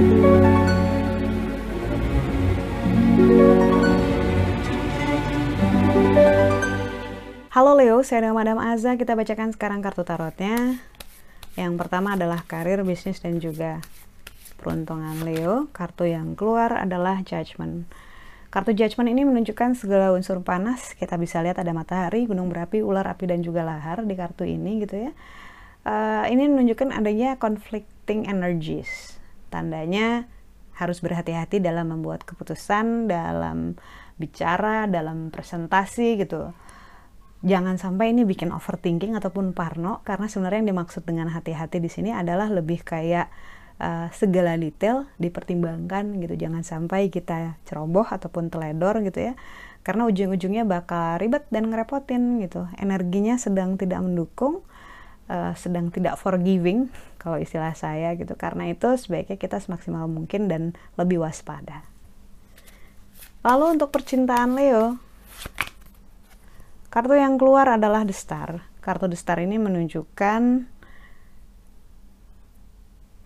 Halo Leo, saya dengan Madam Aza. Kita bacakan sekarang kartu tarotnya. Yang pertama adalah karir, bisnis, dan juga peruntungan Leo. Kartu yang keluar adalah Judgment. Kartu Judgment ini menunjukkan segala unsur panas. Kita bisa lihat ada matahari, gunung berapi, ular api, dan juga lahar di kartu ini gitu ya. Uh, ini menunjukkan adanya conflicting energies. Tandanya harus berhati-hati dalam membuat keputusan, dalam bicara, dalam presentasi gitu. Jangan sampai ini bikin overthinking ataupun parno karena sebenarnya yang dimaksud dengan hati-hati di sini adalah lebih kayak uh, segala detail dipertimbangkan gitu. Jangan sampai kita ceroboh ataupun teledor gitu ya karena ujung-ujungnya bakal ribet dan ngerepotin gitu. Energinya sedang tidak mendukung uh, sedang tidak forgiving kalau istilah saya gitu karena itu sebaiknya kita semaksimal mungkin dan lebih waspada lalu untuk percintaan Leo Kartu yang keluar adalah The Star. Kartu The Star ini menunjukkan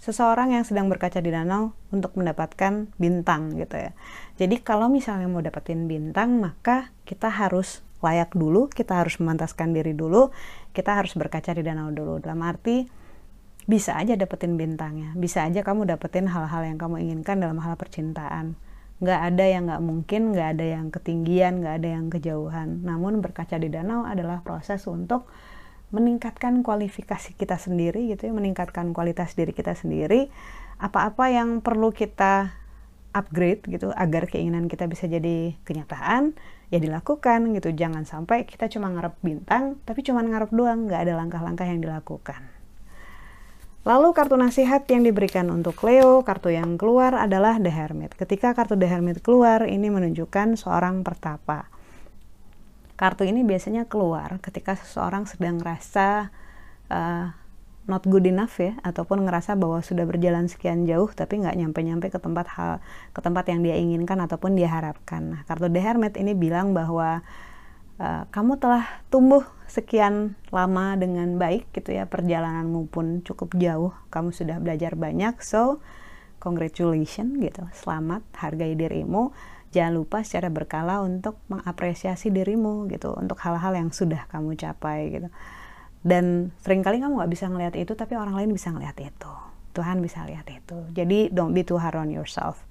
seseorang yang sedang berkaca di danau untuk mendapatkan bintang gitu ya. Jadi kalau misalnya mau dapetin bintang, maka kita harus layak dulu, kita harus memantaskan diri dulu, kita harus berkaca di danau dulu. Dalam arti bisa aja dapetin bintangnya, bisa aja kamu dapetin hal-hal yang kamu inginkan dalam hal percintaan nggak ada yang nggak mungkin, nggak ada yang ketinggian, nggak ada yang kejauhan. Namun berkaca di danau adalah proses untuk meningkatkan kualifikasi kita sendiri gitu ya, meningkatkan kualitas diri kita sendiri. Apa-apa yang perlu kita upgrade gitu agar keinginan kita bisa jadi kenyataan ya dilakukan gitu jangan sampai kita cuma ngarep bintang tapi cuma ngarep doang nggak ada langkah-langkah yang dilakukan Lalu kartu nasihat yang diberikan untuk Leo, kartu yang keluar adalah The Hermit. Ketika kartu The Hermit keluar, ini menunjukkan seorang pertapa. Kartu ini biasanya keluar ketika seseorang sedang ngerasa uh, not good enough ya, ataupun ngerasa bahwa sudah berjalan sekian jauh tapi nggak nyampe-nyampe ke tempat hal ke tempat yang dia inginkan ataupun dia harapkan. Nah, kartu The Hermit ini bilang bahwa uh, kamu telah tumbuh sekian lama dengan baik gitu ya perjalananmu pun cukup jauh kamu sudah belajar banyak so congratulations gitu selamat hargai dirimu jangan lupa secara berkala untuk mengapresiasi dirimu gitu untuk hal-hal yang sudah kamu capai gitu dan sering kali kamu nggak bisa ngelihat itu tapi orang lain bisa ngelihat itu. Tuhan bisa lihat itu. Jadi don't be too hard on yourself.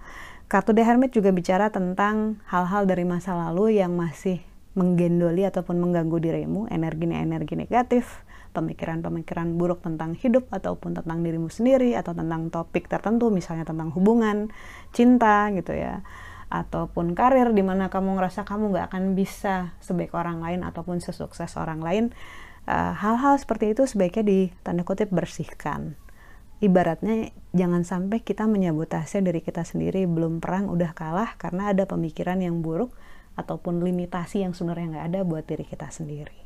Kartu The Hermit juga bicara tentang hal-hal dari masa lalu yang masih menggendoli ataupun mengganggu dirimu, energi-energi negatif, pemikiran-pemikiran buruk tentang hidup ataupun tentang dirimu sendiri atau tentang topik tertentu misalnya tentang hubungan, cinta gitu ya. Ataupun karir di mana kamu ngerasa kamu nggak akan bisa sebaik orang lain ataupun sesukses orang lain hal-hal uh, seperti itu sebaiknya di tanda kutip bersihkan ibaratnya jangan sampai kita menyabotase diri kita sendiri belum perang udah kalah karena ada pemikiran yang buruk ataupun limitasi yang sebenarnya nggak ada buat diri kita sendiri.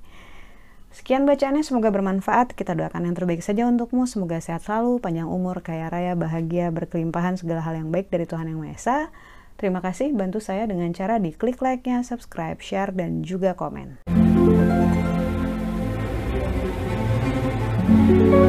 Sekian bacaannya, semoga bermanfaat. Kita doakan yang terbaik saja untukmu. Semoga sehat selalu, panjang umur, kaya raya, bahagia, berkelimpahan, segala hal yang baik dari Tuhan Yang Maha Esa. Terima kasih, bantu saya dengan cara di klik like-nya, subscribe, share, dan juga komen. Thank you